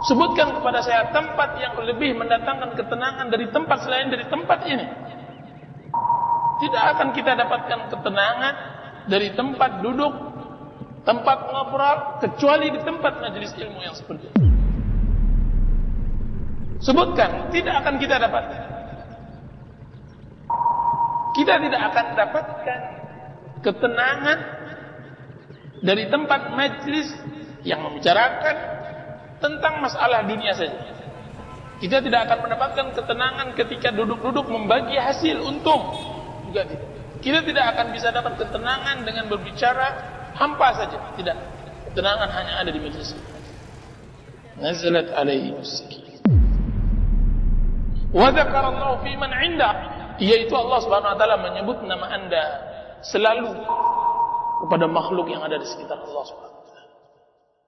Sebutkan kepada saya tempat yang lebih mendatangkan ketenangan dari tempat selain dari tempat ini. Tidak akan kita dapatkan ketenangan dari tempat duduk, tempat ngobrol, kecuali di tempat majelis ilmu yang seperti itu. Sebutkan, tidak akan kita dapatkan. Kita tidak akan dapatkan ketenangan dari tempat majelis yang membicarakan tentang masalah dunia saja. Kita tidak akan mendapatkan ketenangan ketika duduk-duduk membagi hasil untung. Juga tidak. Kita tidak akan bisa dapat ketenangan dengan berbicara hampa saja. Tidak. Ketenangan hanya ada di majelis. Nazalat alaihi sakinah. Wa dzakarallahu fi man 'inda, yaitu Allah Subhanahu wa taala menyebut nama Anda selalu kepada makhluk yang ada di sekitar Allah Subhanahu